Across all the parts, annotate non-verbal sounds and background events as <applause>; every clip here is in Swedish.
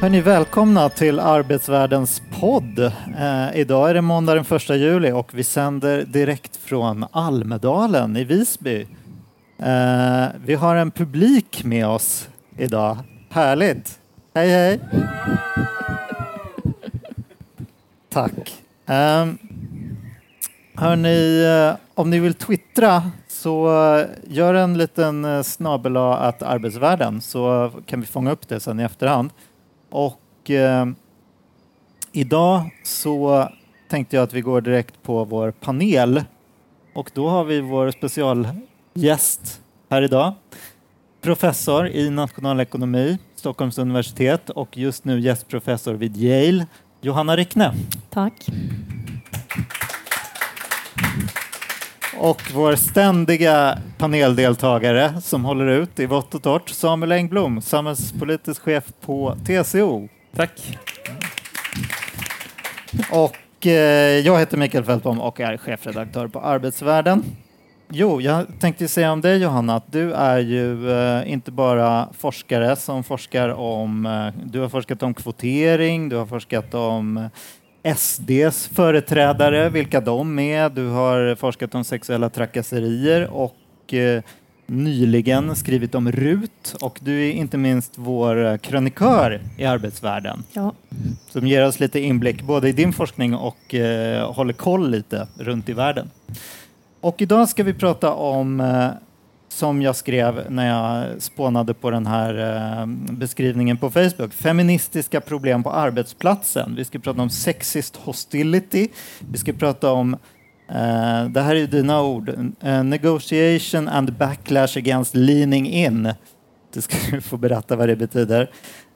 Hörni, välkomna till Arbetsvärldens podd. Eh, idag är det måndag den 1 juli och vi sänder direkt från Almedalen i Visby. Eh, vi har en publik med oss idag. Härligt! Hej hej! Tack. Eh, hörni, eh, om ni vill twittra så gör en liten eh, snabel att arbetsvärlden så kan vi fånga upp det sen i efterhand. Och eh, idag så tänkte jag att vi går direkt på vår panel. Och då har vi vår specialgäst här idag. Professor i nationalekonomi, Stockholms universitet och just nu gästprofessor vid Yale, Johanna Rickne. Tack. Och vår ständiga paneldeltagare som håller ut i vått och torrt, Samuel Engblom, samhällspolitisk chef på TCO. Tack. Och eh, jag heter Mikael Fältbom och är chefredaktör på Arbetsvärlden. Jo, jag tänkte säga om dig Johanna att du är ju eh, inte bara forskare som forskar om, eh, du har forskat om kvotering, du har forskat om SDs företrädare, vilka de är. Du har forskat om sexuella trakasserier och eh, nyligen skrivit om RUT och du är inte minst vår krönikör i arbetsvärlden. Ja. Som ger oss lite inblick både i din forskning och eh, håller koll lite runt i världen. Och idag ska vi prata om eh, som jag skrev när jag spånade på den här eh, beskrivningen på Facebook. Feministiska problem på arbetsplatsen. Vi ska prata om sexist hostility. Vi ska prata om, eh, det här är dina ord, eh, negotiation and backlash against leaning in. Du ska du få berätta vad det betyder.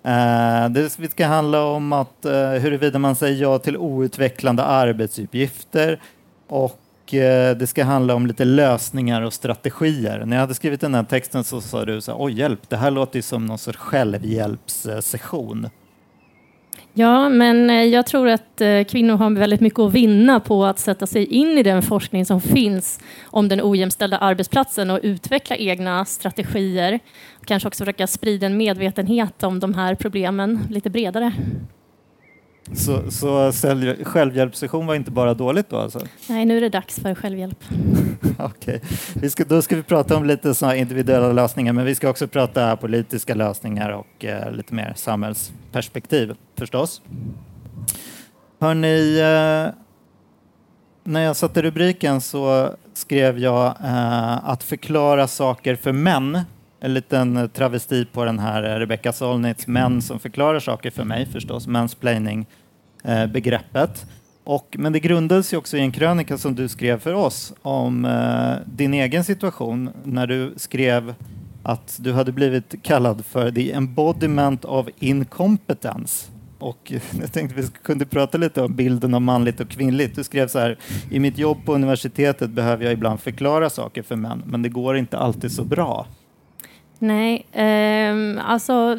Uh, det ska handla om att, huruvida man säger ja till outvecklande arbetsuppgifter och och eh, det ska handla om lite lösningar och strategier. När jag hade skrivit den här texten så sa du så här, oj hjälp, det här låter ju som någon sorts självhjälpssession. Ja, men eh, jag tror att eh, kvinnor har väldigt mycket att vinna på att sätta sig in i den forskning som finns om den ojämställda arbetsplatsen och utveckla egna strategier. Kanske också försöka sprida en medvetenhet om de här problemen lite bredare. Så, så självhjälpssession var inte bara dåligt då alltså? Nej, nu är det dags för självhjälp. <laughs> Okej, okay. ska, då ska vi prata om lite såna individuella lösningar, men vi ska också prata politiska lösningar och eh, lite mer samhällsperspektiv förstås. Hörni, eh, när jag satte rubriken så skrev jag eh, att förklara saker för män en liten travesti på den här Rebecca Solnits Män som förklarar saker för mig förstås, mansplaining-begreppet. Och, men det grundades ju också i en krönika som du skrev för oss om eh, din egen situation när du skrev att du hade blivit kallad för the embodiment of incompetence. Och <laughs> jag tänkte vi kunde prata lite om bilden av manligt och kvinnligt. Du skrev så här, i mitt jobb på universitetet behöver jag ibland förklara saker för män, men det går inte alltid så bra. Nej, eh, alltså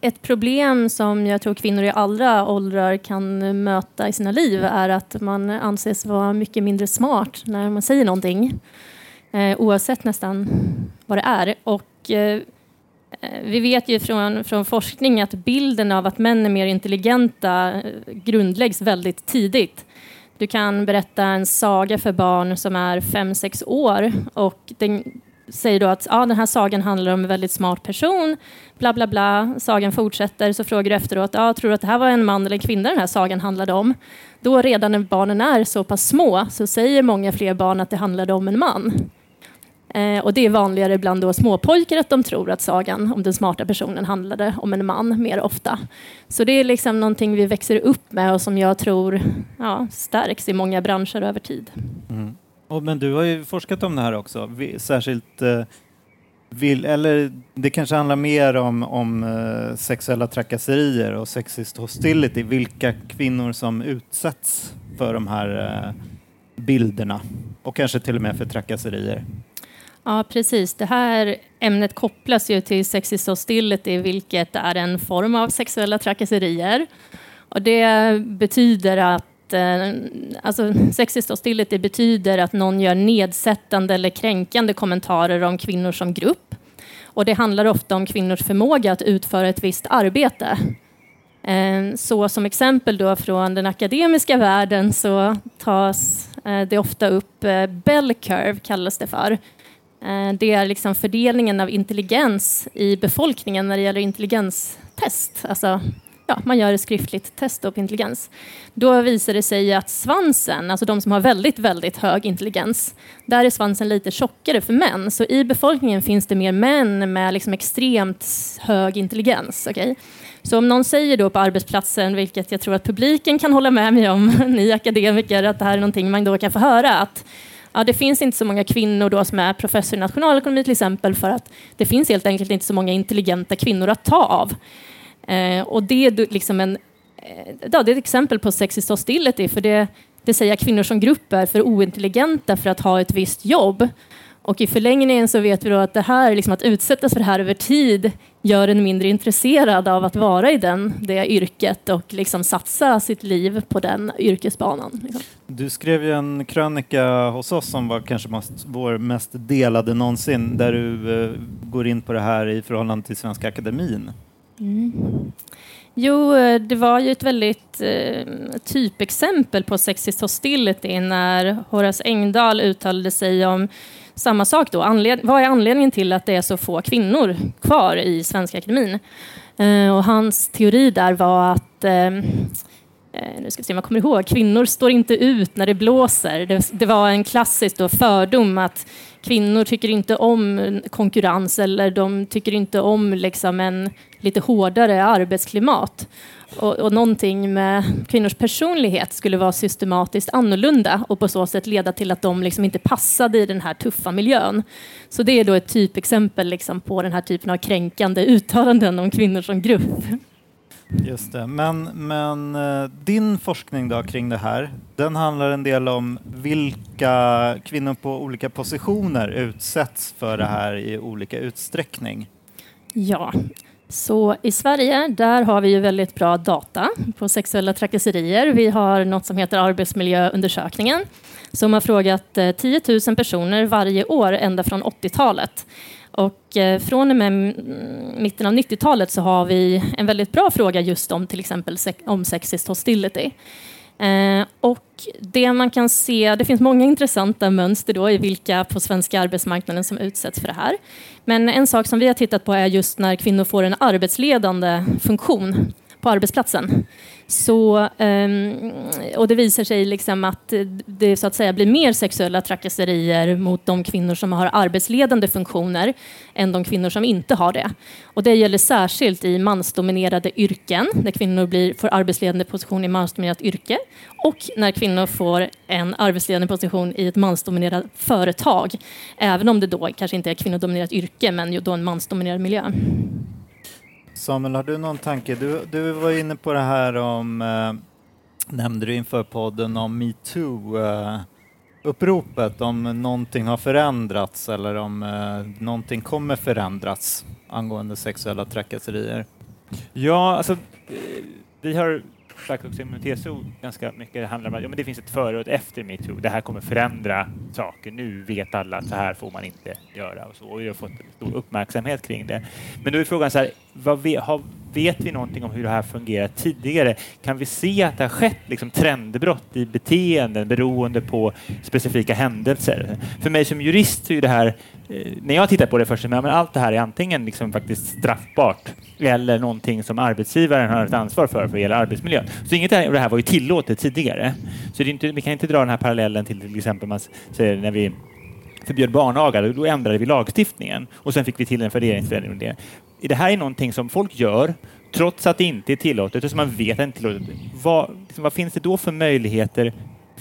ett problem som jag tror kvinnor i alla åldrar kan möta i sina liv är att man anses vara mycket mindre smart när man säger någonting. Eh, oavsett nästan vad det är. Och, eh, vi vet ju från, från forskning att bilden av att män är mer intelligenta eh, grundläggs väldigt tidigt. Du kan berätta en saga för barn som är fem sex år och den säger då att ja, den här sagan handlar om en väldigt smart person, bla bla bla. Sagan fortsätter, så frågar du efteråt, ja, tror du att det här var en man eller en kvinna den här sagan handlade om? Då redan när barnen är så pass små så säger många fler barn att det handlade om en man. Eh, och det är vanligare bland då småpojkar att de tror att sagan om den smarta personen handlade om en man mer ofta. Så det är liksom någonting vi växer upp med och som jag tror ja, stärks i många branscher över tid. Mm. Och, men du har ju forskat om det här också, särskilt eh, vill, eller det kanske handlar mer om, om eh, sexuella trakasserier och sexist hostility, vilka kvinnor som utsätts för de här eh, bilderna och kanske till och med för trakasserier. Ja, precis. Det här ämnet kopplas ju till sexist hostility, vilket är en form av sexuella trakasserier. Och det betyder att eh, alltså, sexist hostility betyder att någon gör nedsättande eller kränkande kommentarer om kvinnor som grupp. Och det handlar ofta om kvinnors förmåga att utföra ett visst arbete. Eh, Så som exempel då från den akademiska världen så tas eh, det ofta upp eh, bell curve kallas det för. Eh, det är liksom fördelningen av intelligens i befolkningen när det gäller intelligenstest. Alltså, ja, man gör ett skriftligt test på intelligens. Då visar det sig att svansen, alltså de som har väldigt, väldigt hög intelligens, där är svansen lite tjockare för män. Så i befolkningen finns det mer män med liksom extremt hög intelligens. Okay? Så om någon säger då på arbetsplatsen, vilket jag tror att publiken kan hålla med mig om, <laughs> ni akademiker, att det här är någonting man då kan få höra, att ja, det finns inte så många kvinnor då som är professor i nationalekonomi till exempel, för att det finns helt enkelt inte så många intelligenta kvinnor att ta av. Eh, och det är liksom en, eh, ja, det är ett exempel på sexist hostility, för det, det säger kvinnor som grupp är för ointelligenta för att ha ett visst jobb. Och i förlängningen så vet vi då att det här, liksom att utsättas för det här över tid gör en mindre intresserad av att vara i den, det yrket och liksom satsa sitt liv på den yrkesbanan. Liksom. Du skrev ju en krönika hos oss som var kanske mest, vår mest delade någonsin där du eh, går in på det här i förhållande till Svenska Akademin. Mm. Jo, eh, det var ju ett väldigt eh, typexempel på sexist hostility när Horace Engdahl uttalade sig om samma sak då. Anled vad är anledningen till att det är så få kvinnor kvar i Svenska Akademin? Eh, och hans teori där var att eh, eh nu ska vi se om jag kommer ihåg, kvinnor står inte ut när det blåser. Det, det var en klassisk då fördom att kvinnor tycker inte om konkurrens eller de tycker inte om liksom en lite hårdare arbetsklimat. Och, och någonting med kvinnors personlighet skulle vara systematiskt annorlunda och på så sätt leda till att de liksom inte passade i den här tuffa miljön. Så det är då ett typexempel liksom på den här typen av kränkande uttalanden om kvinnor som grupp. Just det. Men, men eh, din forskning då kring det här, den handlar en del om vilka kvinnor på olika positioner utsätts för det här i olika utsträckning. Ja, så i Sverige, där har vi ju väldigt bra data på sexuella trakasserier. Vi har något som heter Arbetsmiljöundersökningen som har frågat eh, 10 000 personer varje år ända från 80-talet. Och eh, från och med mitten av 90-talet så har vi en väldigt bra fråga just om till exempel om sexist hostility. Eh, och det man kan se, det finns många intressanta mönster då i vilka på svenska arbetsmarknaden som utsätts för det här. Men en sak som vi har tittat på är just när kvinnor får en arbetsledande funktion på arbetsplatsen. Så, ehm, och det visar sig liksom att det så att säga blir mer sexuella trakasserier mot de kvinnor som har arbetsledande funktioner än de kvinnor som inte har det. Och det gäller särskilt i mansdominerade yrken, där kvinnor blir, får arbetsledande position i mansdominerat yrke och när kvinnor får en arbetsledande position i ett mansdominerat företag. Även om det då kanske inte är ett kvinnodominerat yrke, men då en mansdominerad miljö. Samuel, har du någon tanke? Du, du var inne på det här om, eh, nämnde du inför podden om metoo-uppropet, eh, om någonting har förändrats eller om eh, någonting kommer förändras angående sexuella trakasserier. Ja, alltså eh, vi har sagt också inom TCO ganska mycket det handlar om att ja, men det finns ett före och ett efter metoo. Det här kommer förändra saker. Nu vet alla att så här får man inte göra och så. Och vi har fått stor uppmärksamhet kring det. Men då är frågan så här, vad vi, har, vet vi någonting om hur det här fungerat tidigare? Kan vi se att det har skett liksom, trendbrott i beteenden beroende på specifika händelser? För mig som jurist så är det här, Eh, när jag tittar på det först, men allt det här är antingen liksom faktiskt straffbart eller någonting som arbetsgivaren har ett ansvar för för hela arbetsmiljön. Så inget av det här var ju tillåtet tidigare. Så det är inte, vi kan inte dra den här parallellen till till exempel man säger när vi förbjöd barnaga, då ändrade vi lagstiftningen och sen fick vi till en värderingsförändring. Det. det här är någonting som folk gör trots att det inte är tillåtet och som man vet att det inte är tillåtet. Vad, liksom, vad finns det då för möjligheter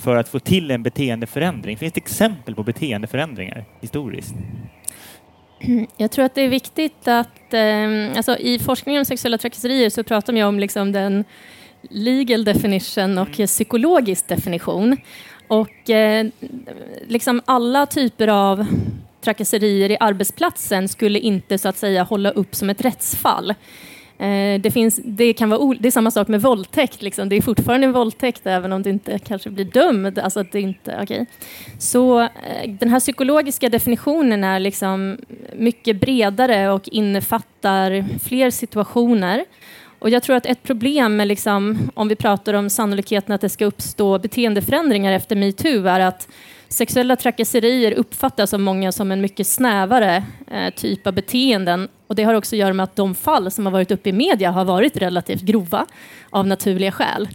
för att få till en beteendeförändring? Finns det exempel på beteendeförändringar historiskt? <clears throat> Jag tror att det är viktigt att, eh, alltså i forskningen om sexuella trakasserier så pratar man om liksom den legal definition och psykologisk definition. Och eh, liksom alla typer av trakasserier i arbetsplatsen skulle inte så att säga hålla upp som ett rättsfall. Eh, det, finns, det, kan vara det är samma sak med våldtäkt. Liksom. Det är fortfarande en våldtäkt även om du inte kanske blir dömd. Alltså att det inte, okay. Så eh, den här psykologiska definitionen är liksom mycket bredare och innefattar fler situationer. Och jag tror att ett problem med, liksom, om vi pratar om sannolikheten att det ska uppstå beteendeförändringar efter metoo, är att sexuella trakasserier uppfattas av många som en mycket snävare eh, typ av beteenden. Och det har också att göra med att de fall som har varit uppe i media har varit relativt grova av naturliga skäl.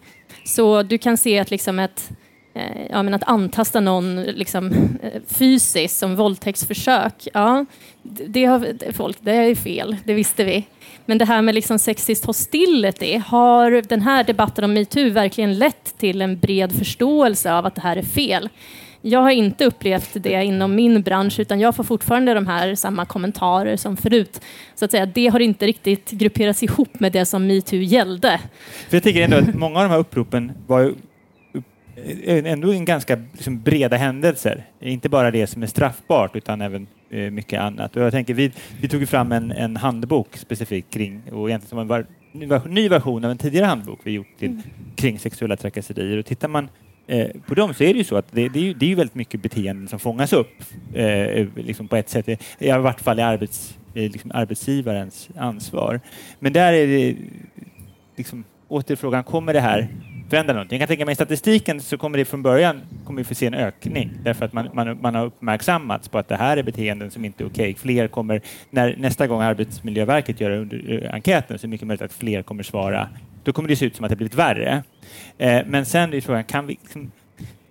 Så du kan se att liksom ett eh, ja, men att antasta någon liksom, eh, fysiskt som våldtäktsförsök, ja, det, har, folk, det är fel, det visste vi. Men det här med liksom sexist hostility, har den här debatten om metoo verkligen lett till en bred förståelse av att det här är fel? Jag har inte upplevt det inom min bransch, utan jag får fortfarande de här samma kommentarer som förut. Så att säga, det har inte riktigt grupperats ihop med det som metoo gällde. För jag tycker ändå att många av de här uppropen var ändå en ganska liksom breda händelser. Inte bara det som är straffbart utan även mycket annat. Och jag tänker, vi, vi tog fram en, en handbok specifikt kring, och egentligen som en var, ny version av en tidigare handbok vi gjort till, mm. kring sexuella trakasserier. Och tittar man eh, på dem så är det ju så att det, det, är, ju, det är väldigt mycket beteenden som fångas upp eh, liksom på ett sätt, i vart fall i arbets, liksom arbetsgivarens ansvar. Men där är det liksom, åter frågan, kommer det här förändra någonting. Jag kan tänka mig i statistiken så kommer det från början kommer vi få se en ökning därför att man, man, man har uppmärksammats på att det här är beteenden som inte är okej. Okay. Fler kommer, när nästa gång Arbetsmiljöverket gör under, eh, uh, enkäten så är det mycket möjligt att fler kommer svara. Då kommer det se ut som att det blivit värre. Eh, men sen är frågan, kan vi, liksom,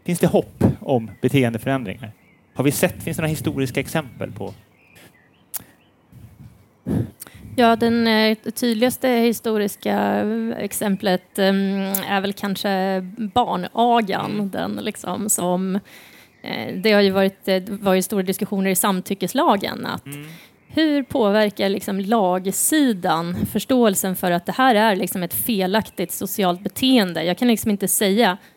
finns det hopp om beteendeförändringar? Har vi sett, finns det några historiska exempel på Ja, den eh, tydligaste historiska exemplet mm, är väl kanske barnagan. Mm. Den liksom som, eh, det har ju varit det var ju stora diskussioner i samtyckeslagen. Att mm. Hur påverkar liksom lagsidan förståelsen för att det här är liksom ett felaktigt socialt beteende? Jag kan liksom inte säga Eh,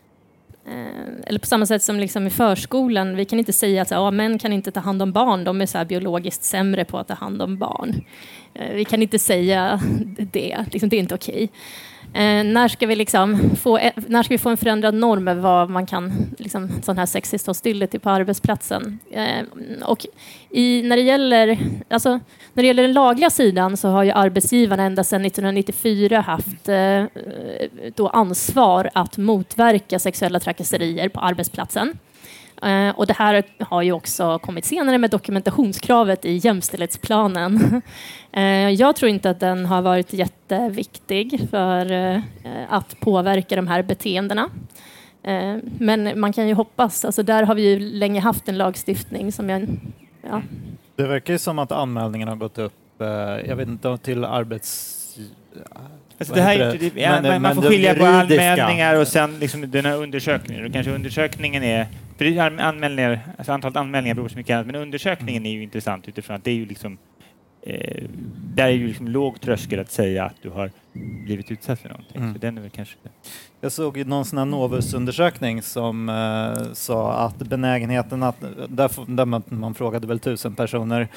Eh, eller på samma sätt som liksom i förskolan, vi kan inte säga att ja, män kan inte ta hand om barn, de är så biologiskt sämre på att ta hand om barn. Eh, vi kan inte säga det, liksom, det är inte okej. Okay. Eh, när, ska vi liksom få, e- när ska vi få en förändrad norm över vad man kan, liksom, sån här sexist hostility på arbetsplatsen? Eh, och i, när, det gäller, alltså, när det gäller den lagliga sidan så har ju arbetsgivarna ända sedan 1994 haft eh, då ansvar att motverka sexuella trakasserier på arbetsplatsen. Eh, och det här har ju också kommit senare med dokumentationskravet i jämställdhetsplanen. <laughs> Eh, jag tror inte att den har varit jätteviktig för eh, att påverka de här beteendena. Men man kan ju hoppas, alltså där har vi ju länge haft en lagstiftning som jag... Ja. Det verkar ju som att anmälningen har gått upp, jag vet inte, till arbets... Alltså det här det? Det, men, man, man får skilja på anmälningar och sen liksom den här undersökningen. Och kanske undersökningen är anmälningar, alltså antalet anmälningar beror på så mycket annat, men undersökningen är ju intressant utifrån att det är ju liksom eh, där är ju liksom låg tröskel att säga att du har blivit utsatt för någonting. Mm. Så den är väl kanske... Jag såg ju någon sån här Novus-undersökning som eh, sa att benägenheten att, där, där man, man, frågade väl tusen personer,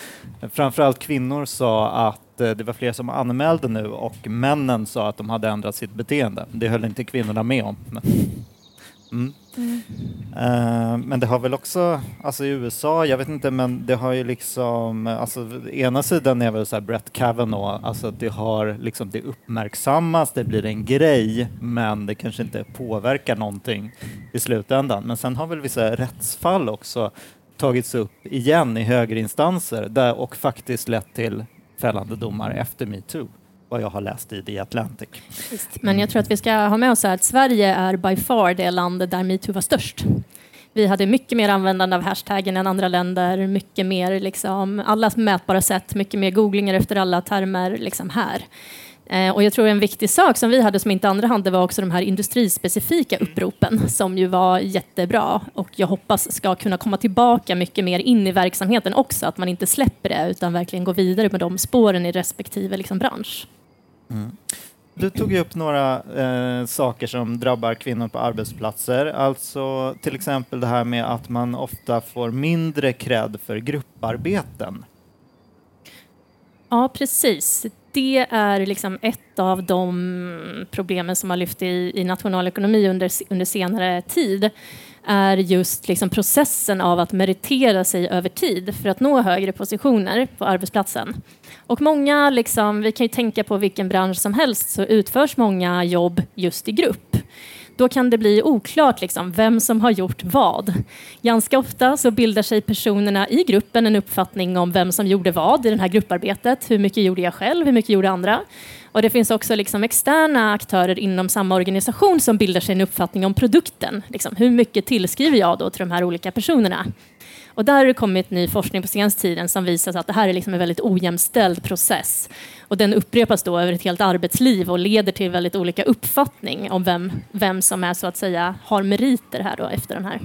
framförallt kvinnor sa att eh, det var fler som anmälde nu och männen sa att de hade ändrat sitt beteende. Det höll inte kvinnorna med om. Men, mm. Mm. Uh, men det har väl också, alltså i USA, jag vet inte, men det har ju liksom, alltså ena sidan är väl så här Brett Kavanaugh, alltså det har liksom, det uppmärksammas, det blir en grej, men det kanske inte påverkar någonting i slutändan. Men sen har väl vissa rättsfall också tagits upp igen i högre instanser där, och faktiskt lett till fällande domar efter metoo vad jag har läst i The Atlantic. Just, men jag tror att vi ska ha med oss att Sverige är by far det land där metoo var störst. Vi hade mycket mer användande av hashtaggen än andra länder, mycket mer liksom, alla mätbara sätt, mycket mer googlingar efter alla termer liksom här. Eh, och jag tror en viktig sak som vi hade som inte andra hade var också de här industrispecifika uppropen som ju var jättebra och jag hoppas ska kunna komma tillbaka mycket mer in i verksamheten också, att man inte släpper det utan verkligen går vidare med de spåren i respektive liksom, bransch. Mm. Du tog ju upp några eh, saker som drabbar kvinnor på arbetsplatser. Alltså till exempel det här med att man ofta får mindre cred för grupparbeten. Ja, precis. Det är liksom ett av de problemen som har lyft i, i nationalekonomi under, under senare tid är just liksom processen av att meritera sig över tid för att nå högre positioner på arbetsplatsen. Och många, liksom, vi kan ju tänka på vilken bransch som helst, så utförs många jobb just i grupp. Då kan det bli oklart liksom, vem som har gjort vad. Ganska ofta så bildar sig personerna i gruppen en uppfattning om vem som gjorde vad i det här grupparbetet. Hur mycket gjorde jag själv? Hur mycket gjorde andra? Och det finns också liksom externa aktörer inom samma organisation som bildar sig en uppfattning om produkten. Liksom, hur mycket tillskriver jag då till de här olika personerna? Och där har det kommit ny forskning på senaste tiden som visar att det här är liksom en väldigt ojämställd process. Och den upprepas då över ett helt arbetsliv och leder till väldigt olika uppfattning om vem, vem som är så att säga har meriter här då efter den här.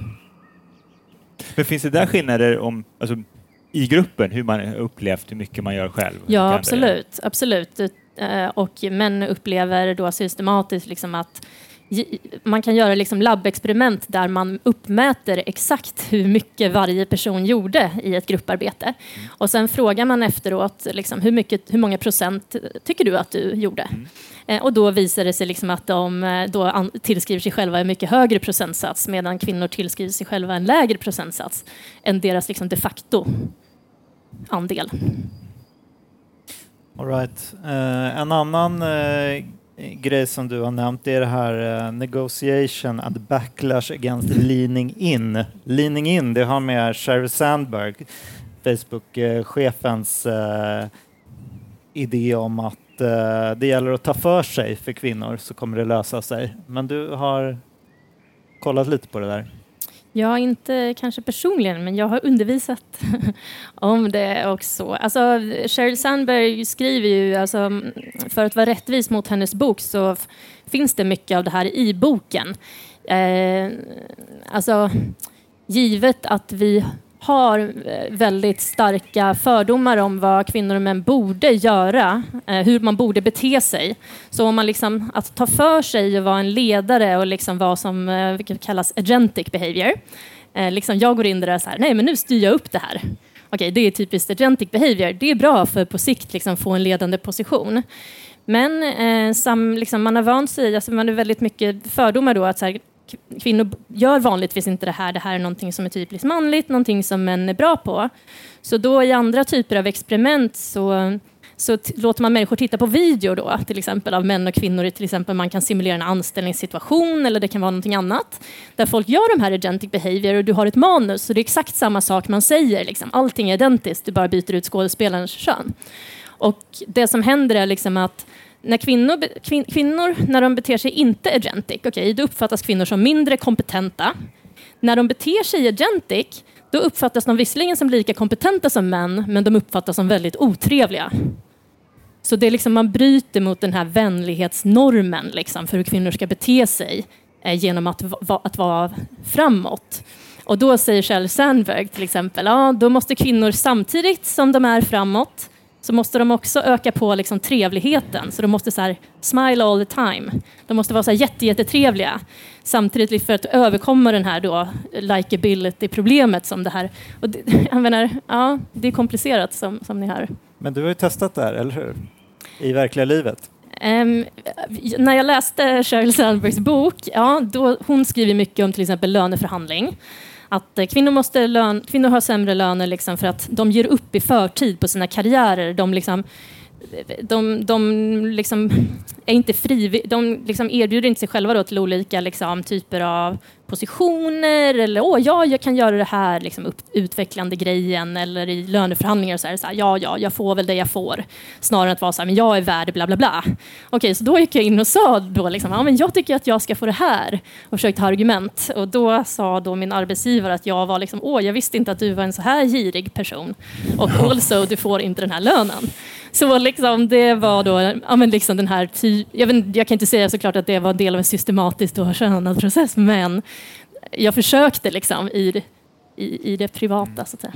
Men finns det där skillnader om, alltså, i gruppen, hur man upplevt hur mycket man gör själv? Ja, absolut. absolut. Eh, och män upplever då systematiskt liksom att man kan göra liksom labbexperiment där man uppmäter exakt hur mycket varje person gjorde i ett grupparbete. Mm. Och sen frågar man efteråt liksom, hur, mycket, hur många procent tycker du att du gjorde? Mm. Eh, och då visar det sig liksom att de eh, då tillskriver sig själva en mycket högre procentsats medan kvinnor tillskriver sig själva en lägre procentsats än deras liksom de facto andel. All right. Uh, en annan uh, grej som du har nämnt är det här uh, negotiation and backlash against leaning in. Leaning in, det har med Sheryl Sandberg, Facebook-chefens idé om att det gäller att ta för sig för kvinnor så kommer det lösa sig. Men du har kollat lite på det där. Ja, inte kanske personligen, men jag har undervisat <laughs> om det också. Alltså, Sheryl Sandberg skriver ju, alltså, för att vara rättvis mot hennes bok så finns det mycket av det här i boken. Eh, alltså, givet att vi har eh, väldigt starka fördomar om vad kvinnor och män borde göra, eh, hur man borde bete sig. Så om man liksom, att ta för sig och vara en ledare och liksom eh, vad som kallas agentic behavior. Liksom jag går in där och så här, nej men nu styr jag upp det här. Okej, det är typiskt agentic behavior. Det är bra för att på sikt liksom få en ledande position. Men eh, sam, liksom, man har vant sig, alltså man har väldigt mycket fördomar då att så här, kvinnor gör vanligtvis inte det här. Det här är någonting som är typiskt manligt, någonting som män är bra på. Så då i andra typer av experiment så, så låter man människor titta på video då, till exempel av män och kvinnor. Till exempel man kan simulera en anställningssituation eller det kan vara någonting annat. Där folk gör de här agentic behavior och du har ett manus så det är exakt samma sak man säger. Liksom. Allting är identiskt, du bara byter ut skådespelarens kön. Och det som händer är liksom att när kvinnor, kvin, kvinnor, när de beter sig inte agentic, okay, då uppfattas kvinnor som mindre kompetenta. När de beter sig agentic, då uppfattas de visserligen som lika kompetenta som män, men de uppfattas som väldigt otrevliga. Så det är liksom, man bryter mot den här vänlighetsnormen liksom, för hur kvinnor ska bete sig eh, genom att, va, att vara framåt. Och då säger Kjell Sandberg till exempel, ja, då måste kvinnor samtidigt som de är framåt så måste de också öka på liksom trevligheten. Så de måste så här, smile all the time. De måste vara så här jätte, jättetrevliga. Samtidigt för att överkomma den här då likability-problemet som det här. Och det, <laughs> jag menar, ja, det är komplicerat som, som ni hör. Men du har ju testat det här, eller hur? I verkliga livet? Um, när jag läste Sheryl Sandbergs bok, ja, då, hon skriver mycket om till exempel löneförhandling att eh, kvinnor, måste lön, kvinnor har sämre löner liksom för att de ger upp i förtid på sina karriärer. De, liksom, de, de liksom är inte frivilliga, de liksom erbjuder inte sig själva då till olika liksom, typer av positioner eller åh, ja, jag kan göra det här liksom, upp, utvecklande grejen eller i löneförhandlingar och så, här, så här, ja, ja, jag får väl det jag får. Snarare än att vara så här, men jag är värd bla bla bla. Okej, så då gick jag in och sa då liksom, ja, men jag tycker att jag ska få det här och försökte ha argument. Och då sa då min arbetsgivare att jag var liksom, åh, jag visste inte att du var en så här girig person. Och also, du får inte den här lönen. Så liksom, det var då ja, men liksom den här ty jag, vet, jag kan inte säga såklart att det var en del av en systematisk könad process, men jag försökte liksom i, i, i det privata, så att säga.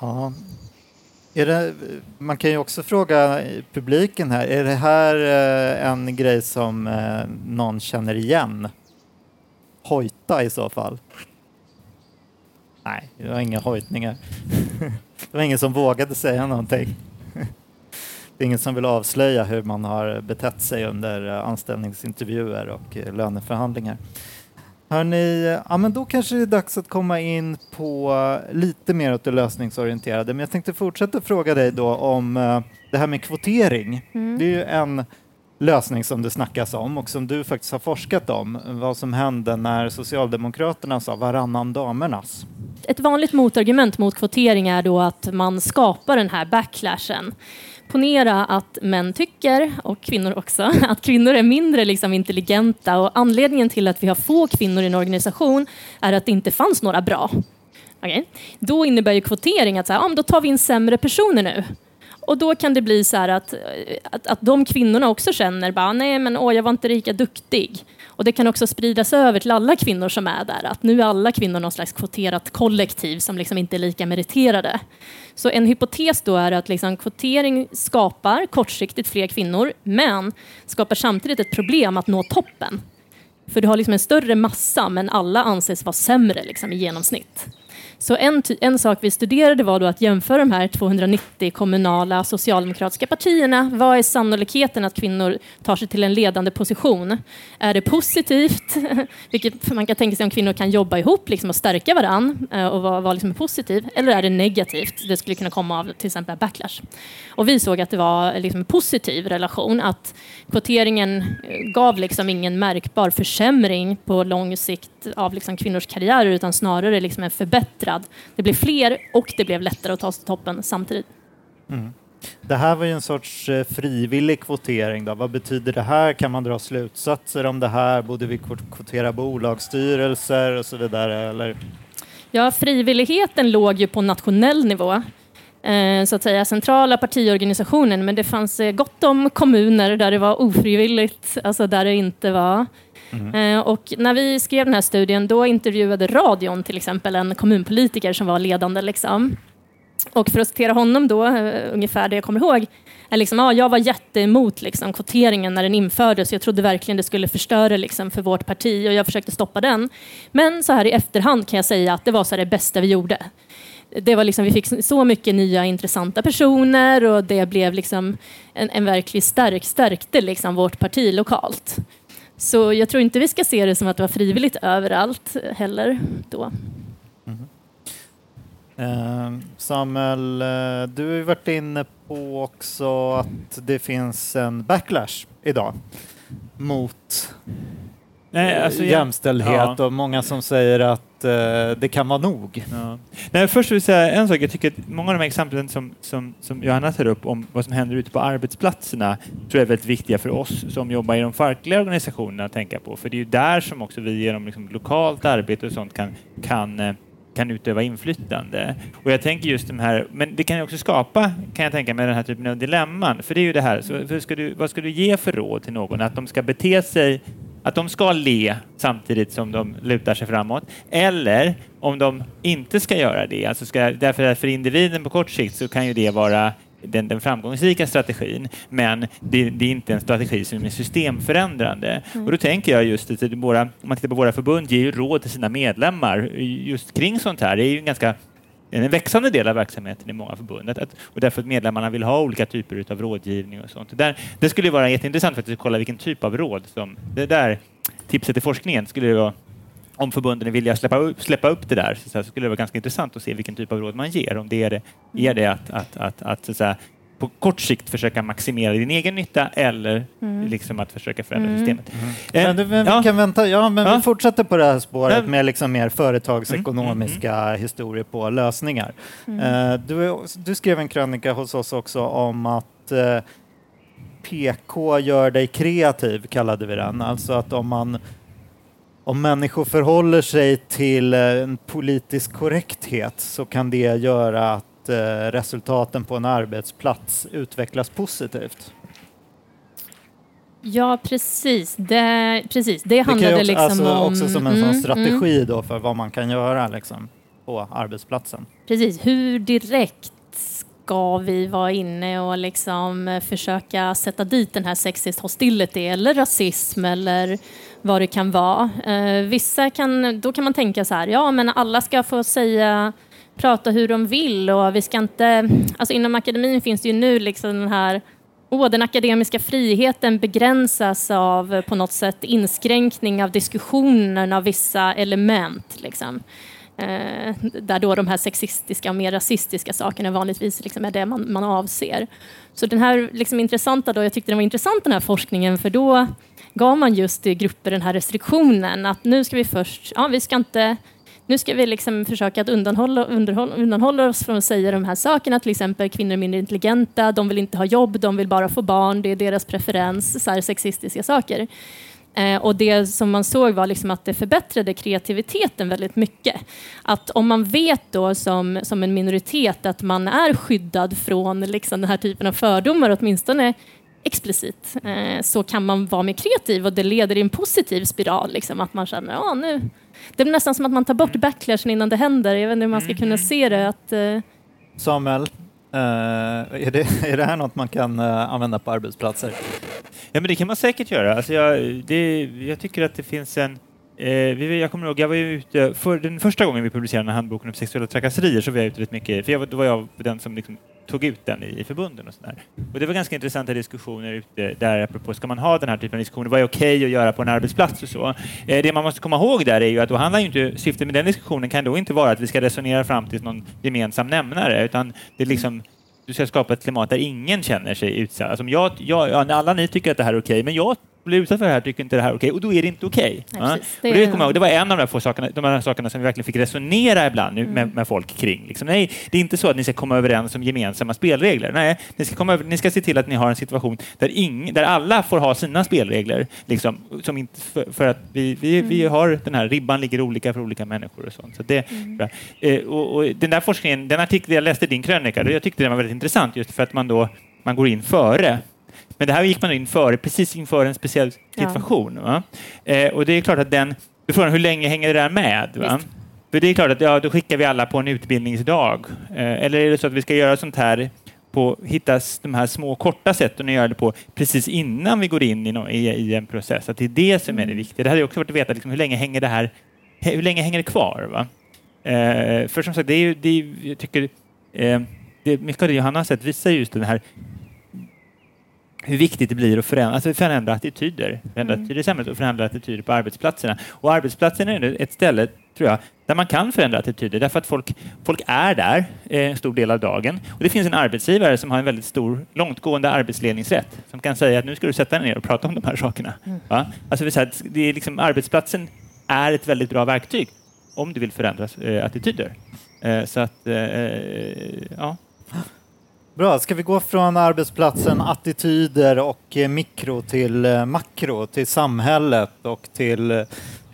Ja. Är det, man kan ju också fråga publiken här, är det här eh, en grej som eh, någon känner igen? Hojta i så fall. Nej, det var inga hojtningar. <laughs> Det var ingen som vågade säga någonting. Ingen som vill avslöja hur man har betett sig under eh, anställningsintervjuer och eh, löneförhandlingar. Hörrni, ja men då kanske det är dags att komma in på eh, lite mer åt det lösningsorienterade. Men jag tänkte fortsätta fråga dig då om det här med kvotering. Mm. Det är ju en lösning som det snackas om och som du faktiskt har forskat om. Vad som hände när Socialdemokraterna sa varannan damernas. Ett vanligt motargument mot kvotering är då att man skapar den här backlashen. Ponera att män tycker, och kvinnor också, <laughs> att kvinnor är mindre liksom intelligenta och anledningen till att vi har få kvinnor i en organisation är att det inte fanns några bra. Okay. Då innebär ju kvotering att så här, ja, då tar vi in sämre personer nu. Och då kan det bli så här att, att, att de kvinnorna också känner bara, nej men åh, jag var inte lika duktig. Och det kan också spridas över till alla kvinnor som är där, att nu är alla kvinnor någon slags kvoterat kollektiv som liksom inte är lika meriterade. Så en hypotes då är att liksom kvotering skapar kortsiktigt fler kvinnor, men skapar samtidigt ett problem att nå toppen. För du har liksom en större massa, men alla anses vara sämre liksom, i genomsnitt. Så en, en sak vi studerade var då att jämföra de här 290 kommunala socialdemokratiska partierna. Vad är sannolikheten att kvinnor tar sig till en ledande position? Är det positivt, <laughs> vilket man kan tänka sig om kvinnor kan jobba ihop liksom, och stärka varann eh, och vara, vara liksom positiv, eller är det negativt? Det skulle kunna komma av till exempel backlash. Och vi såg att det var liksom en positiv relation, att kvoteringen eh, gav liksom ingen märkbar försämring på lång sikt av liksom kvinnors karriärer utan snarare liksom en förbättrad. Det blev fler och det blev lättare att ta sig till toppen samtidigt. Det här var ju en sorts eh, frivillig kvotering. Då. Vad betyder det här? Kan man dra slutsatser om det här? Borde vi kvot- kvotera bolagsstyrelser och så vidare? Eller? Ja, frivilligheten låg ju på nationell nivå. Eh, så att säga centrala partiorganisationen, men det fanns eh, gott om kommuner där det var ofrivilligt, alltså där det inte var. Mm. Eh, och när vi skrev den här studien, då intervjuade radion till exempel en kommunpolitiker som var ledande. Liksom. Och för att citera honom då, eh, ungefär det jag kommer ihåg, är liksom, ja, jag var jätteemot liksom, kvoteringen när den infördes. Jag trodde verkligen det skulle förstöra liksom, för vårt parti och jag försökte stoppa den. Men så här i efterhand kan jag säga att det var så här det bästa vi gjorde. Det var liksom, vi fick så mycket nya intressanta personer och det blev liksom en, en verklig stärk, stärkte liksom vårt parti lokalt. Så jag tror inte vi ska se det som att det var frivilligt överallt heller då. Mm-hmm. Eh, Samuel, eh, du har ju varit inne på också att det finns en backlash idag mot Nej, alltså, jag- jämställdhet Ja. och många som säger att eh, det kan vara nog. Ja. Nej, först vill jag säga en sak. Jag tycker att många av de här exemplen som, som, som Johanna tar upp om vad som händer ute på arbetsplatserna tror jag är väldigt viktiga för oss som jobbar i de fackliga organisationerna att tänka på. För det är ju där som också vi genom liksom lokalt arbete och sånt kan, kan eh, kan utöva inflytande. Och jag tänker just de här, men det kan ju också skapa, kan jag tänka mig, den här typen av dilemman. För det är ju det här, så ska du, vad ska du ge för råd till någon? Att de ska bete sig att de ska le samtidigt som de lutar sig framåt. Eller om de inte ska göra det, alltså ska, därför att för individen på kort sikt så kan ju det vara den, den framgångsrika strategin, men det, det är inte en strategi som är systemförändrande. Och då tänker jag just att våra, om man tittar på våra förbund, ger ju råd till sina medlemmar just kring sånt här. Det är ju en ganska en växande del av verksamheten i många förbund att, och därför att medlemmarna vill ha olika typer av rådgivning och sånt. Där, det skulle vara jätteintressant faktiskt att kolla vilken typ av råd som det där tipset i forskningen skulle vara om förbunden är villiga att släppa upp, släppa upp det där så, så skulle det vara ganska intressant att se vilken typ av råd man ger. Om det är det, är det att, att, att, att, så så på kort sikt försöka maximera din egen nytta eller liksom att försöka förändra Mm. systemet. Men, det, men ja. vi kan vänta, ja men Ja. vi fortsätter på det här spåret med liksom mer företagsekonomiska historier på lösningar. Eh, du, du skrev en krönika hos oss också om att eh, PK gör dig kreativ, kallade vi den. Alltså att om man om människor förhåller sig till eh, en politisk korrekthet så kan det göra att eh, resultaten på en arbetsplats utvecklas positivt. Ja, precis. Det, precis. det handlade också, liksom alltså, om... också som en sån Mm, mm. strategi då för vad man kan göra liksom, på arbetsplatsen. Precis, hur direkt ska vi vara inne och liksom eh, försöka sätta dit den här sexist hostility eller rasism eller vad det kan vara. Eh, vissa kan, då kan man tänka så här, ja men alla ska få säga prata hur de vill och vi ska inte... Alltså inom akademin finns det ju nu liksom den här Åh, den akademiska friheten begränsas av på något sätt inskränkning av diskussionen av vissa element. Liksom. Eh, där då de här sexistiska och mer rasistiska sakerna vanligtvis liksom är det man, man avser. Så den här liksom intressanta då, jag tyckte den var intressant den här forskningen för då gav man just grupper den här restriktionen att nu ska vi först, ja vi ska inte nu ska vi liksom försöka att undanhålla, underhålla, undanhålla oss från att säga de här sakerna, till exempel kvinnor är mindre intelligenta, de vill inte ha jobb, de vill bara få barn, det är deras preferens, så här sexistiska saker. Eh, och det som man såg var liksom att det förbättrade kreativiteten väldigt mycket. Att om man vet då som, som en minoritet att man är skyddad från liksom den här typen av fördomar, åtminstone explicit, eh, så kan man vara mer kreativ och det leder i en positiv spiral. Liksom, att man känner, ja nu... Det är nästan som att man tar bort backlashen innan det händer. Jag vet inte hur man ska kunna se det. Att, eh, Samuel, eh, är, det, <laughs> är det här något man kan eh, använda på arbetsplatser? Ja, men det kan man säkert göra. Alltså jag, det, jag tycker att det finns en... Eh, vi, jag kommer ihåg, jag var ju ute, för den första gången vi publicerade den här handboken om sexuella trakasserier så var jag ute rätt mycket, för jag, var- då var jag den som liksom tog ut den i, i förbunden och sådär. Och det var ganska intressanta diskussioner ute där apropå, ska man ha den här typen av diskussioner, vad är okej okay att göra på en arbetsplats och så. Eh, det man måste komma ihåg där är ju att då handlar ju inte, syftet med den diskussionen kan då inte vara att vi ska resonera fram till någon gemensam nämnare, utan det är liksom du ska skapa ett klimat där ingen känner sig utsatt. Alltså jag, jag, alla ni tycker att det här är okej, okay, men jag blir utsatt för det här tycker inte det här är okej och då är det inte okej. Nej, Ja. Det det, är- det var en av de här, få sakerna, de här sakerna som vi verkligen fick resonera ibland nu med, med folk kring. Liksom, nej, det är inte så att ni ska komma överens om gemensamma spelregler. Nej, ni ska, komma ni ska se till att ni har en situation där, ing, där alla får ha sina spelregler. Liksom, som inte, för, för att vi, vi, vi har den här ribban ligger olika för olika människor och sånt. Så det, bra. eh, och, och den där forskningen, den artikel jag läste i din krönika, jag tyckte den var väldigt intressant just för att man då man går in före men det här gick man in före, precis inför en speciell Ja. situation. Va? Eh, och det är klart att den... Du frågar hur länge hänger det där med? För det är klart att ja, då skickar vi alla på en utbildningsdag. Eh, eller är det så att vi ska göra sånt här på hitta de här små korta sätten att göra det på precis innan vi går in i, no, i, i en process. Att det är det som är det viktiga. Det hade också varit att veta liksom, hur länge hänger det här hur länge hänger det kvar? Va? Eh, för som sagt, det är ju, det är, jag tycker, eh, det, mycket av det Johanna har sett visar just den här hur viktigt det blir att förändra, alltså förändra attityder. Förändra attityder i samhället och förändra attityder på arbetsplatserna. Och arbetsplatsen är ett ställe, tror jag, där man kan förändra attityder därför att folk, folk är där eh, en stor del av dagen. Och det finns en arbetsgivare som har en väldigt stor, långtgående arbetsledningsrätt som kan säga att nu ska du sätta dig ner och prata om de här sakerna. Va? Alltså, det är det liksom, arbetsplatsen är ett väldigt bra verktyg om du vill förändra eh, attityder. Eh, så att, eh, ja. Bra, ska vi gå från arbetsplatsen, attityder och eh, mikro till eh, makro, till samhället och till eh,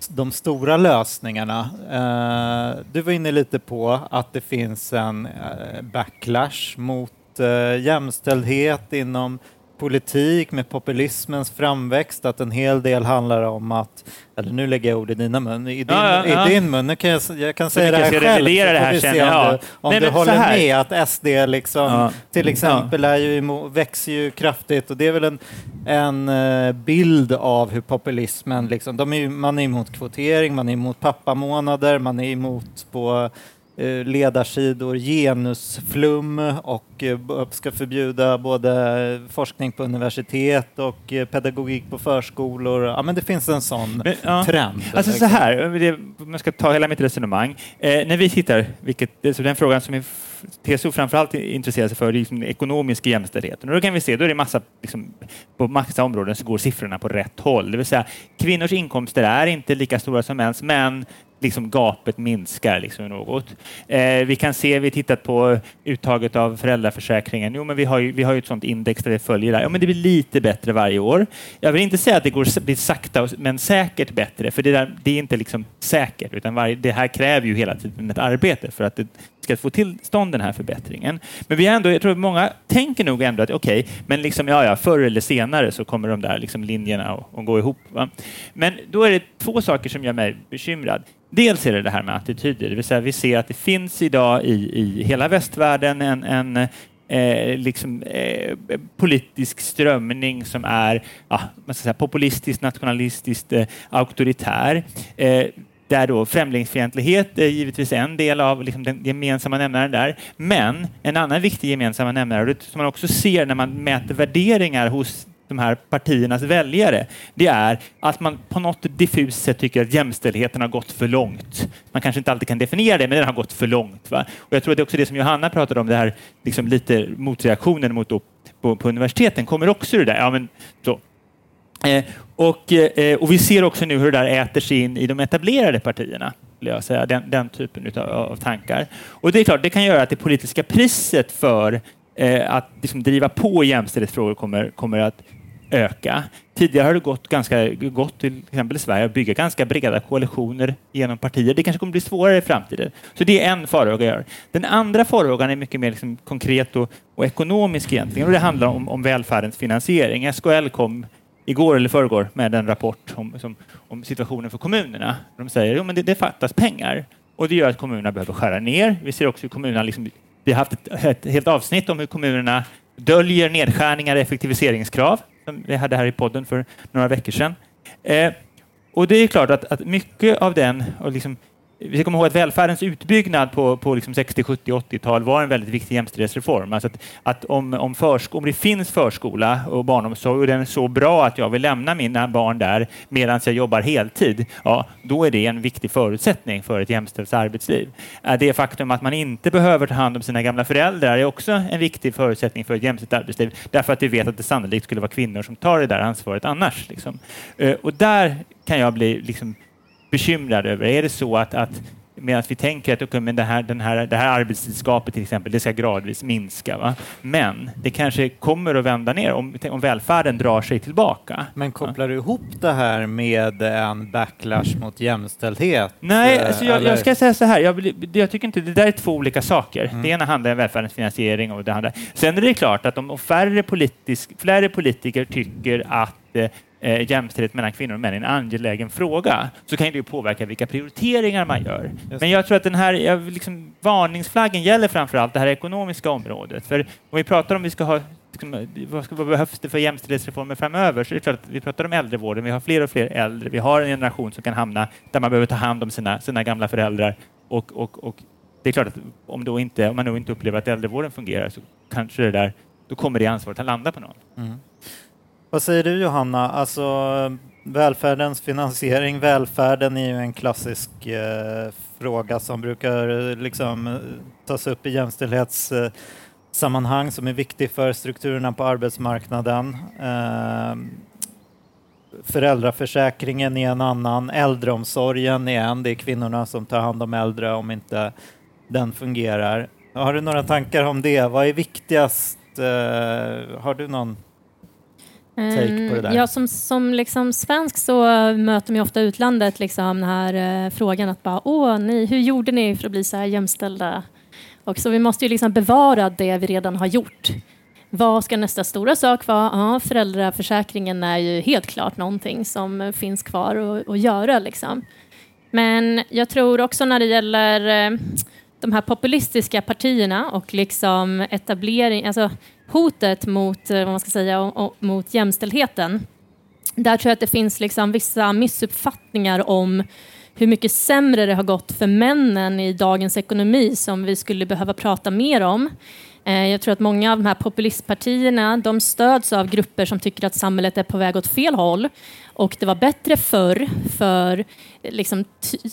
de stora lösningarna. Du var inne lite på att det finns en backlash mot jämställdhet inom politik med populismens framväxt, att en hel del handlar om att, eller nu lägger jag ord i dina mun, i din, Ja, ja. I din mun, nu kan jag, jag kan säga det här jag själv, så det får här vi sen, se om, ja. du, om Nej, du håller med att SD liksom, Ja. till exempel är ju växer ju kraftigt och det är väl en, en eh, bild av hur populismen, liksom, de är ju, man är emot kvotering, man är emot pappamånader, man är emot på ledarsidor genusflum och eh, ska förbjuda både forskning på universitet och eh, pedagogik på förskolor. Ja, men det finns en sån Men, ja. trend. Alltså så här, det, om jag ska ta hela mitt resonemang. Eh, när vi tittar, vilket, så den frågan som TCO framförallt intresserar sig för, liksom ekonomisk jämställdhet. Och då kan vi se, då är det massa, liksom, på massa områden så går siffrorna på rätt håll. Det vill säga, kvinnors inkomster är inte lika stora som mäns, men liksom gapet minskar liksom något. Eh, vi kan se, vi tittat på uttaget av föräldraförsäkringen. Jo, men vi har ju, vi har ju ett sådant index där vi följer det. Ja, men det blir lite bättre varje år. Jag vill inte säga att det går blir sakta men säkert bättre, för det, där, det är inte liksom säkert, utan varje, det här kräver ju hela tiden ett arbete för att det ska få till stånd den här förbättringen. Men vi ändå, jag tror att många tänker nog ändå att okej, men liksom, ja, ja, förr eller senare så kommer de där liksom linjerna att, gå ihop. Va? Men då är det två saker som gör mig bekymrad. Dels är det det här med attityder, det vill säga vi ser att det finns idag i, i hela västvärlden en, en eh, liksom, eh, politisk strömning som är ja, man ska säga, populistiskt, nationalistiskt, eh, auktoritär. Eh, där då främlingsfientlighet är givetvis en del av liksom den gemensamma nämnaren där. Men en annan viktig gemensamma nämnare, som man också ser när man mäter värderingar hos de här partiernas väljare, det är att man på något diffust sätt tycker att jämställdheten har gått för långt. Man kanske inte alltid kan definiera det, men den har gått för långt. Va? Och jag tror att det är också det som Johanna pratade om, det här liksom lite motreaktionen mot då, på, på universiteten kommer också ur det där. Ja, men, så. Eh, och, eh, och vi ser också nu hur det där äter sig in i de etablerade partierna. Jag säga, den, den typen utav, av tankar. Och det är klart, det kan göra att det politiska priset för eh, att liksom driva på jämställdhetsfrågor kommer, kommer att öka. Tidigare har det gått ganska gott till exempel i Sverige att bygga ganska breda koalitioner genom partier. Det kanske kommer bli svårare i framtiden. Så det är en farhåga jag har. Den andra farhågan är mycket mer liksom konkret och, och, ekonomisk egentligen och det handlar om, om välfärdens finansiering. SKL kom igår eller förrgår med en rapport om, som, om situationen för kommunerna. De säger att det, det fattas pengar och det gör att kommunerna behöver skära ner. Vi ser också hur kommunerna liksom, vi har haft ett, ett helt avsnitt om hur kommunerna döljer nedskärningar och effektiviseringskrav som vi hade här i podden för några veckor sedan. Eh, och det är klart att, att mycket av den, och liksom, vi ska komma ihåg att välfärdens utbyggnad på, på liksom 60, 70, 80-tal var en väldigt viktig jämställdhetsreform. Alltså att, att om, om, försk om det finns förskola och barnomsorg och den är så bra att jag vill lämna mina barn där medan jag jobbar heltid, ja, då är det en viktig förutsättning för ett jämställt arbetsliv. Äh, det faktum att man inte behöver ta hand om sina gamla föräldrar är också en viktig förutsättning för ett jämställt arbetsliv, därför att vi vet att det sannolikt skulle vara kvinnor som tar det där ansvaret annars. Liksom. Äh, och där kan jag bli liksom, bekymrad över? Är det så att, att medan vi tänker att okay, men det, här, den här, det här arbetstidsgapet till exempel, det ska gradvis minska. Va? Men det kanske kommer att vända ner om, om välfärden drar sig tillbaka. Men kopplar du ihop det här med en backlash mot jämställdhet? Nej, alltså jag, jag, ska säga så här, jag, jag, tycker inte det där är två olika saker. Mm. Det ena handlar om välfärdens finansiering och det andra. Sen är det klart att om färre, politisk, färre politiker tycker att eh, jämställdhet mellan kvinnor och män är en angelägen fråga så kan det påverka vilka prioriteringar man gör. Men jag tror att den här liksom, varningsflaggen gäller framför allt det här ekonomiska området. För om vi pratar om vi ska ha liksom, vad, ska, vad behövs det för jämställdhetsreformer framöver? Så det är klart att vi pratar om äldrevården, vi har fler och fler äldre, vi har en generation som kan hamna där man behöver ta hand om sina, sina gamla föräldrar och, och, och det är klart att om, då inte, om man då inte upplever att äldrevården fungerar så kanske det där, då kommer det ansvaret att landa på någon. Mm. Vad säger du Johanna? Alltså, välfärdens finansiering, välfärden är ju en klassisk eh, fråga som brukar eh, liksom, eh, tas upp i jämställdhetssammanhang eh, som är viktig för strukturerna på arbetsmarknaden. Eh, föräldraförsäkringen är en annan, äldreomsorgen är en, det är kvinnorna som tar hand om äldre om inte den fungerar. Har du några tankar om det? Vad är viktigast? Eh, har du någon take på det där? Ja, som, som liksom svensk så möter man ofta utlandet liksom den här eh, frågan att bara åh, ni, hur gjorde ni för att bli så här jämställda? Och så vi måste ju liksom bevara det vi redan har gjort. Vad ska nästa stora sak vara? Ja, föräldraförsäkringen är ju helt klart någonting som finns kvar att, att göra. Liksom. Men jag tror också när det gäller eh, de här populistiska partierna och liksom etablering, alltså hotet mot, eh, vad man ska säga, mot jämställdheten. Där tror jag att det finns liksom vissa missuppfattningar om hur mycket sämre det har gått för männen i dagens ekonomi som vi skulle behöva prata mer om. Eh, jag tror att många av de här populistpartierna de stöds av grupper som tycker att samhället är på väg åt fel håll och det var bättre förr för eh, liksom,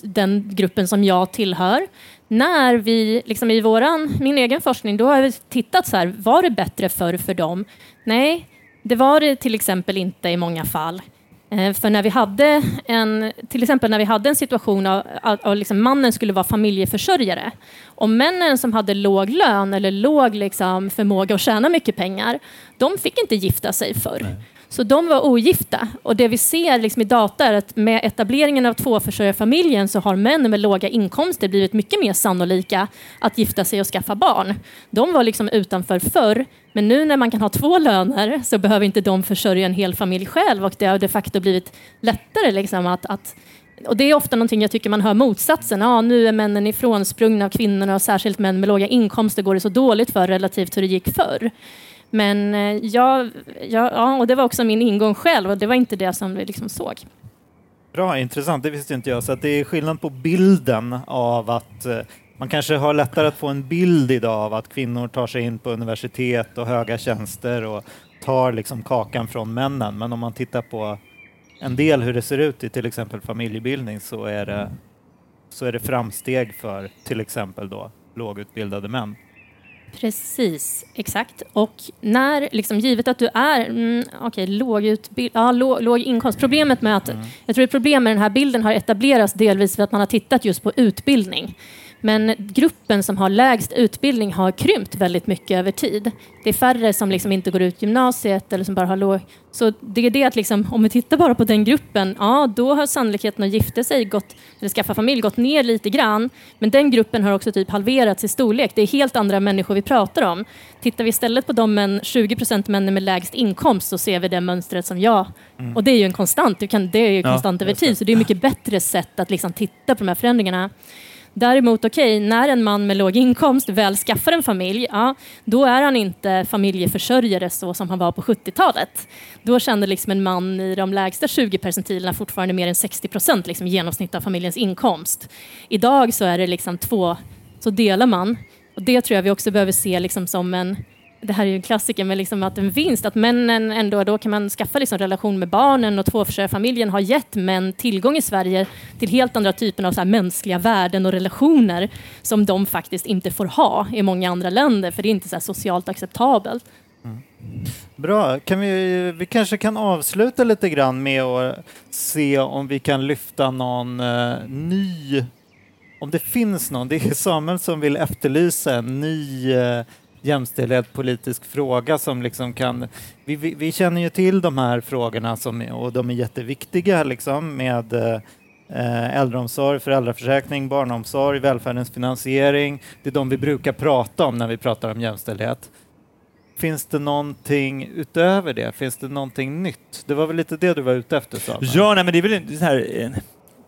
den gruppen som jag tillhör. När vi, liksom i våran, min egen forskning, då har vi tittat så här, var det bättre förr för dem? Nej, det var det till exempel inte i många fall. Eh, för när vi hade en, till exempel när vi hade en situation av att liksom mannen skulle vara familjeförsörjare och männen som hade låg lön eller låg liksom förmåga att tjäna mycket pengar, de fick inte gifta sig förr. Nej. Så de var ogifta. Och det vi ser liksom i data är att med etableringen av tvåförsörjarfamiljen så har män med låga inkomster blivit mycket mer sannolika att gifta sig och skaffa barn. De var liksom utanför förr, men nu när man kan ha två löner så behöver inte de försörja en hel familj själv och det har de facto blivit lättare liksom att, att och det är ofta någonting jag tycker man hör motsatsen. Ja, nu är männen ifrånsprungna av kvinnorna och särskilt män med låga inkomster går det så dåligt för relativt hur det gick förr. Men eh, jag, jag, ja, och det var också min ingång själv och det var inte det som vi liksom såg. Bra, intressant. Det visste inte jag. Så att det är skillnad på bilden av att eh, man kanske har lättare att få en bild idag av att kvinnor tar sig in på universitet och höga tjänster och tar liksom kakan från männen. Men om man tittar på en del hur det ser ut i till exempel familjebildning så är det, så är det framsteg för till exempel då lågutbildade män. Precis, exakt. Och när, liksom, givet att du är mm, okay, låg, utbild, ja, låg, låg inkomst. Problemet med att, jag tror att problemet med den här bilden har etablerats delvis för att man har tittat just på utbildning. Men gruppen som har lägst utbildning har krympt väldigt mycket över tid. Det är färre som liksom inte går ut gymnasiet eller som bara har låg... Så det är det att liksom, om vi tittar bara på den gruppen, ja då har sannolikheten att gifta sig gått, eller skaffa familj gått ner lite grann. Men den gruppen har också typ halverats i storlek. Det är helt andra människor vi pratar om. Tittar vi istället på de män, 20 procent männen med lägst inkomst så ser vi det mönstret som jag. Och det är ju en konstant, kan, det är ju Ja, konstant över just det. tid. Så det är mycket bättre sätt att liksom titta på de här förändringarna. Däremot, okej, när en man med låg inkomst väl skaffar en familj, ja, då är han inte familjeförsörjare så som han var på 70-talet. Då kände liksom en man i de lägsta 20 percentilerna fortfarande mer än 60 procent liksom, genomsnitt av familjens inkomst. Idag så är det liksom två, så delar man. Och det tror jag vi också behöver se liksom som en det här är ju en klassiker, men liksom att en vinst, att männen ändå, då kan man skaffa liksom relation med barnen och tvåförsörjarfamiljen har gett män tillgång i Sverige till helt andra typer av så här mänskliga värden och relationer som de faktiskt inte får ha i många andra länder, för det är inte så här socialt acceptabelt. Mm. Bra, kan vi, vi kanske kan avsluta lite grann med att se om vi kan lyfta någon eh, ny, om det finns någon, det är Samuel som vill efterlysa en ny eh, jämställdhet politisk fråga som liksom kan, vi, vi, vi känner ju till de här frågorna som, och de är jätteviktiga liksom med eh, äldreomsorg, föräldraförsäkring, barnomsorg, välfärdens finansiering. Det är de vi brukar prata om när vi pratar om jämställdhet. Finns det någonting utöver det? Finns det någonting nytt? Det var väl lite det du var ute efter Samuel? Ja, nej, men det är väl en, så här, en,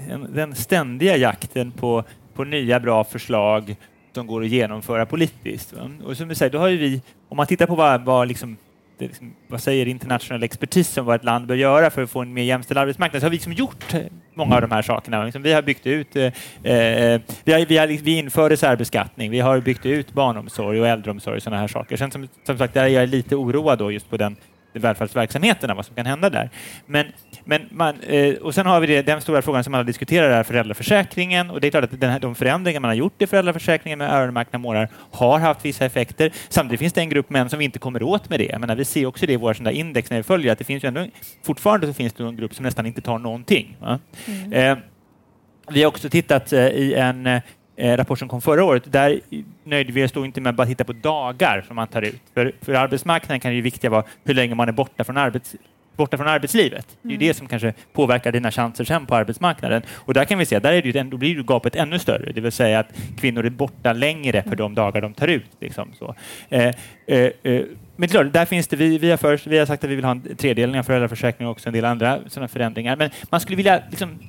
en, den ständiga jakten på, på nya bra förslag som går att genomföra politiskt. va? Och som du säger, då har ju vi, om man tittar på vad, vad, liksom, det, liksom, vad säger internationell expertis om vad ett land bör göra för att få en mer jämställd arbetsmarknad, så har vi liksom gjort eh, många av de här sakerna. Liksom, vi har byggt ut, eh, eh, vi, har, vi, har, vi införde särbeskattning, vi har byggt ut barnomsorg och äldreomsorg och sådana här saker. Sen som, som sagt, där är jag lite oroad då just på den välfärdsverksamheterna, vad som kan hända där. Men, men man, eh, och sen har vi det, den stora frågan som alla diskuterar är föräldraförsäkringen och det är klart att den här, de förändringar man har gjort i föräldraförsäkringen med öronmärkta månader har haft vissa effekter. Samtidigt finns det en grupp män som vi inte kommer åt med det. Jag menar, vi ser också det i våra sådana där index när vi följer att det finns ju ändå, fortfarande så finns det en grupp som nästan inte tar någonting. Va? Eh, vi har också tittat eh, i en eh, rapport som kom förra året. Där nöjde vi oss då inte med att bara titta på dagar som man tar ut. För, för arbetsmarknaden kan det ju viktiga vara hur länge man är borta från, arbets, borta från arbetslivet. Det är ju det som kanske påverkar dina chanser sen på arbetsmarknaden. Och där kan vi se, där är det då blir ju gapet ännu större. Det vill säga att kvinnor är borta längre för de dagar de tar ut. Liksom så. Eh, eh, eh, men klart, där finns det, vi, vi, har först, vi har sagt att vi vill ha en tredelning av föräldraförsäkringen och också en del andra sådana förändringar. Men man skulle vilja liksom,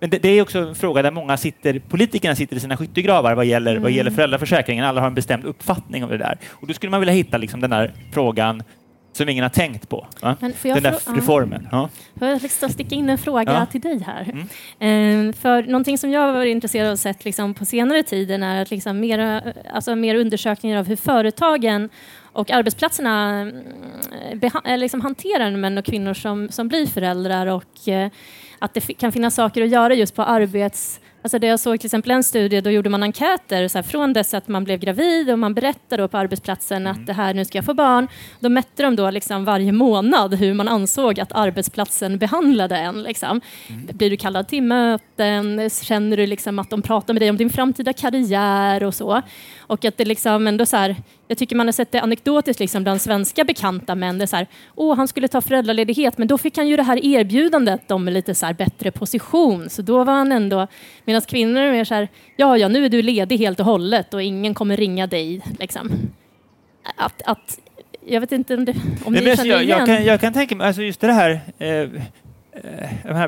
men det, det är också en fråga där många sitter, politikerna sitter i sina skyttegravar vad gäller, vad gäller föräldraförsäkringen. Alla har en bestämd uppfattning om det där. Och då skulle man vilja hitta liksom den där frågan som ingen har tänkt på. Va? Men får jag Den där reformen. Ja. Får jag liksom sticka in en fråga Ja. till dig här? Mm. Eh, för någonting som jag har varit intresserad av och sett liksom på senare tiden är att liksom mer, alltså mer undersökningar av hur företagen och arbetsplatserna mm, eller liksom hanterar män och kvinnor som, som blir föräldrar och eh, att det kan finnas saker att göra just på arbets... Alltså det jag såg till exempel en studie, då gjorde man enkäter så här, från dess att man blev gravid och man berättade då på arbetsplatsen att det här, nu ska jag få barn. Då mätte de då liksom varje månad hur man ansåg att arbetsplatsen behandlade en. Liksom. Blir du kallad till möten? Känner du liksom att de pratar med dig om din framtida karriär och så? Och att det liksom ändå så här, jag tycker man har sett det anekdotiskt liksom bland svenska bekanta män. Det är så här, åh, han skulle ta föräldraledighet, men då fick han ju det här erbjudandet om lite så här bättre position. Så då var han ändå, medan kvinnor är mer så här, ja, ja, nu är du ledig helt och hållet och ingen kommer ringa dig. Liksom. Att, att, jag vet inte om, det, om Nej, ni känner jag, igen. jag, kan, jag kan tänka mig, alltså just det här eh, här,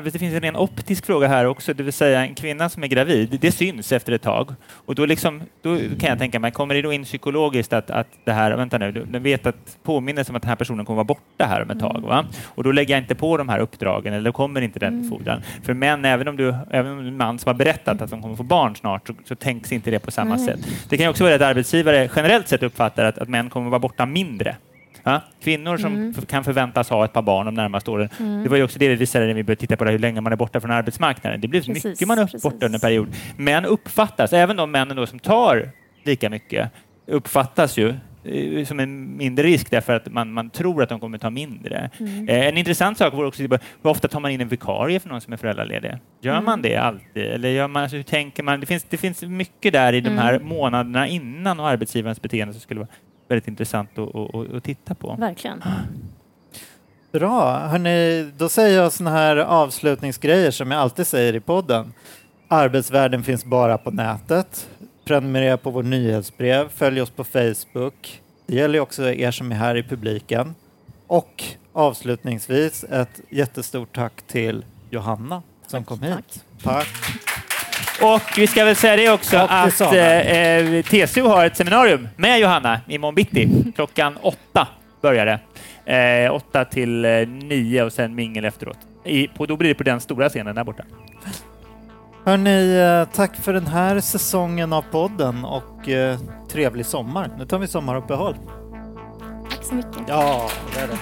det finns en ren optisk fråga här också, det vill säga en kvinna som är gravid, det syns efter ett tag. Och då, liksom, då kan jag tänka mig, kommer det då in psykologiskt att, att det här, vänta nu, den vet att påminnelsen om att den här personen kommer vara borta här om ett tag. Va? Och då lägger jag inte på de här uppdragen, eller då kommer inte den befordran. För män, även om, du, även om en man som har berättat att de kommer få barn snart, så, så tänks inte det på samma Nej. sätt. Det kan också vara att arbetsgivare generellt sett uppfattar att, att män kommer vara borta mindre. Ja? Kvinnor som Mm. kan förväntas ha ett par barn de närmaste åren. Mm. Det var ju också det vi visade när vi började titta på det, hur länge man är borta från arbetsmarknaden. Det blir så Precis, mycket man är precis. borta under en period. Män uppfattas, även de männen då som tar lika mycket, uppfattas ju eh, som en mindre risk därför att man, man tror att de kommer ta mindre. Mm. Eh, En intressant sak vore också hur ofta tar man in en vikarie för någon som är föräldraledig? Gör Mm. man det alltid? Eller gör man, alltså, hur tänker man? Det finns, det finns mycket där i de här Mm. månaderna innan och arbetsgivarens beteende som skulle vara väldigt intressant att, att, att, titta på. Verkligen. Bra. Hörrni, då säger jag såna här avslutningsgrejer som jag alltid säger i podden. Arbetsvärlden finns bara på nätet. Prenumerera på vår nyhetsbrev. Följ oss på Facebook. Det gäller också er som är här i publiken. Och avslutningsvis ett jättestort tack till Johanna som kom hit. Tack. Och vi ska väl säga det också Och att Samuel. eh, TCO har ett seminarium med Johanna imorgon bitti. Klockan åtta börjar det. Eh, åtta till eh, nio och sen mingel efteråt. I, på, då blir det på den stora scenen där borta. Hörni, eh, tack för den här säsongen av podden och eh, trevlig sommar. Nu tar vi sommaruppehåll. Tack så mycket. Ja, det är det.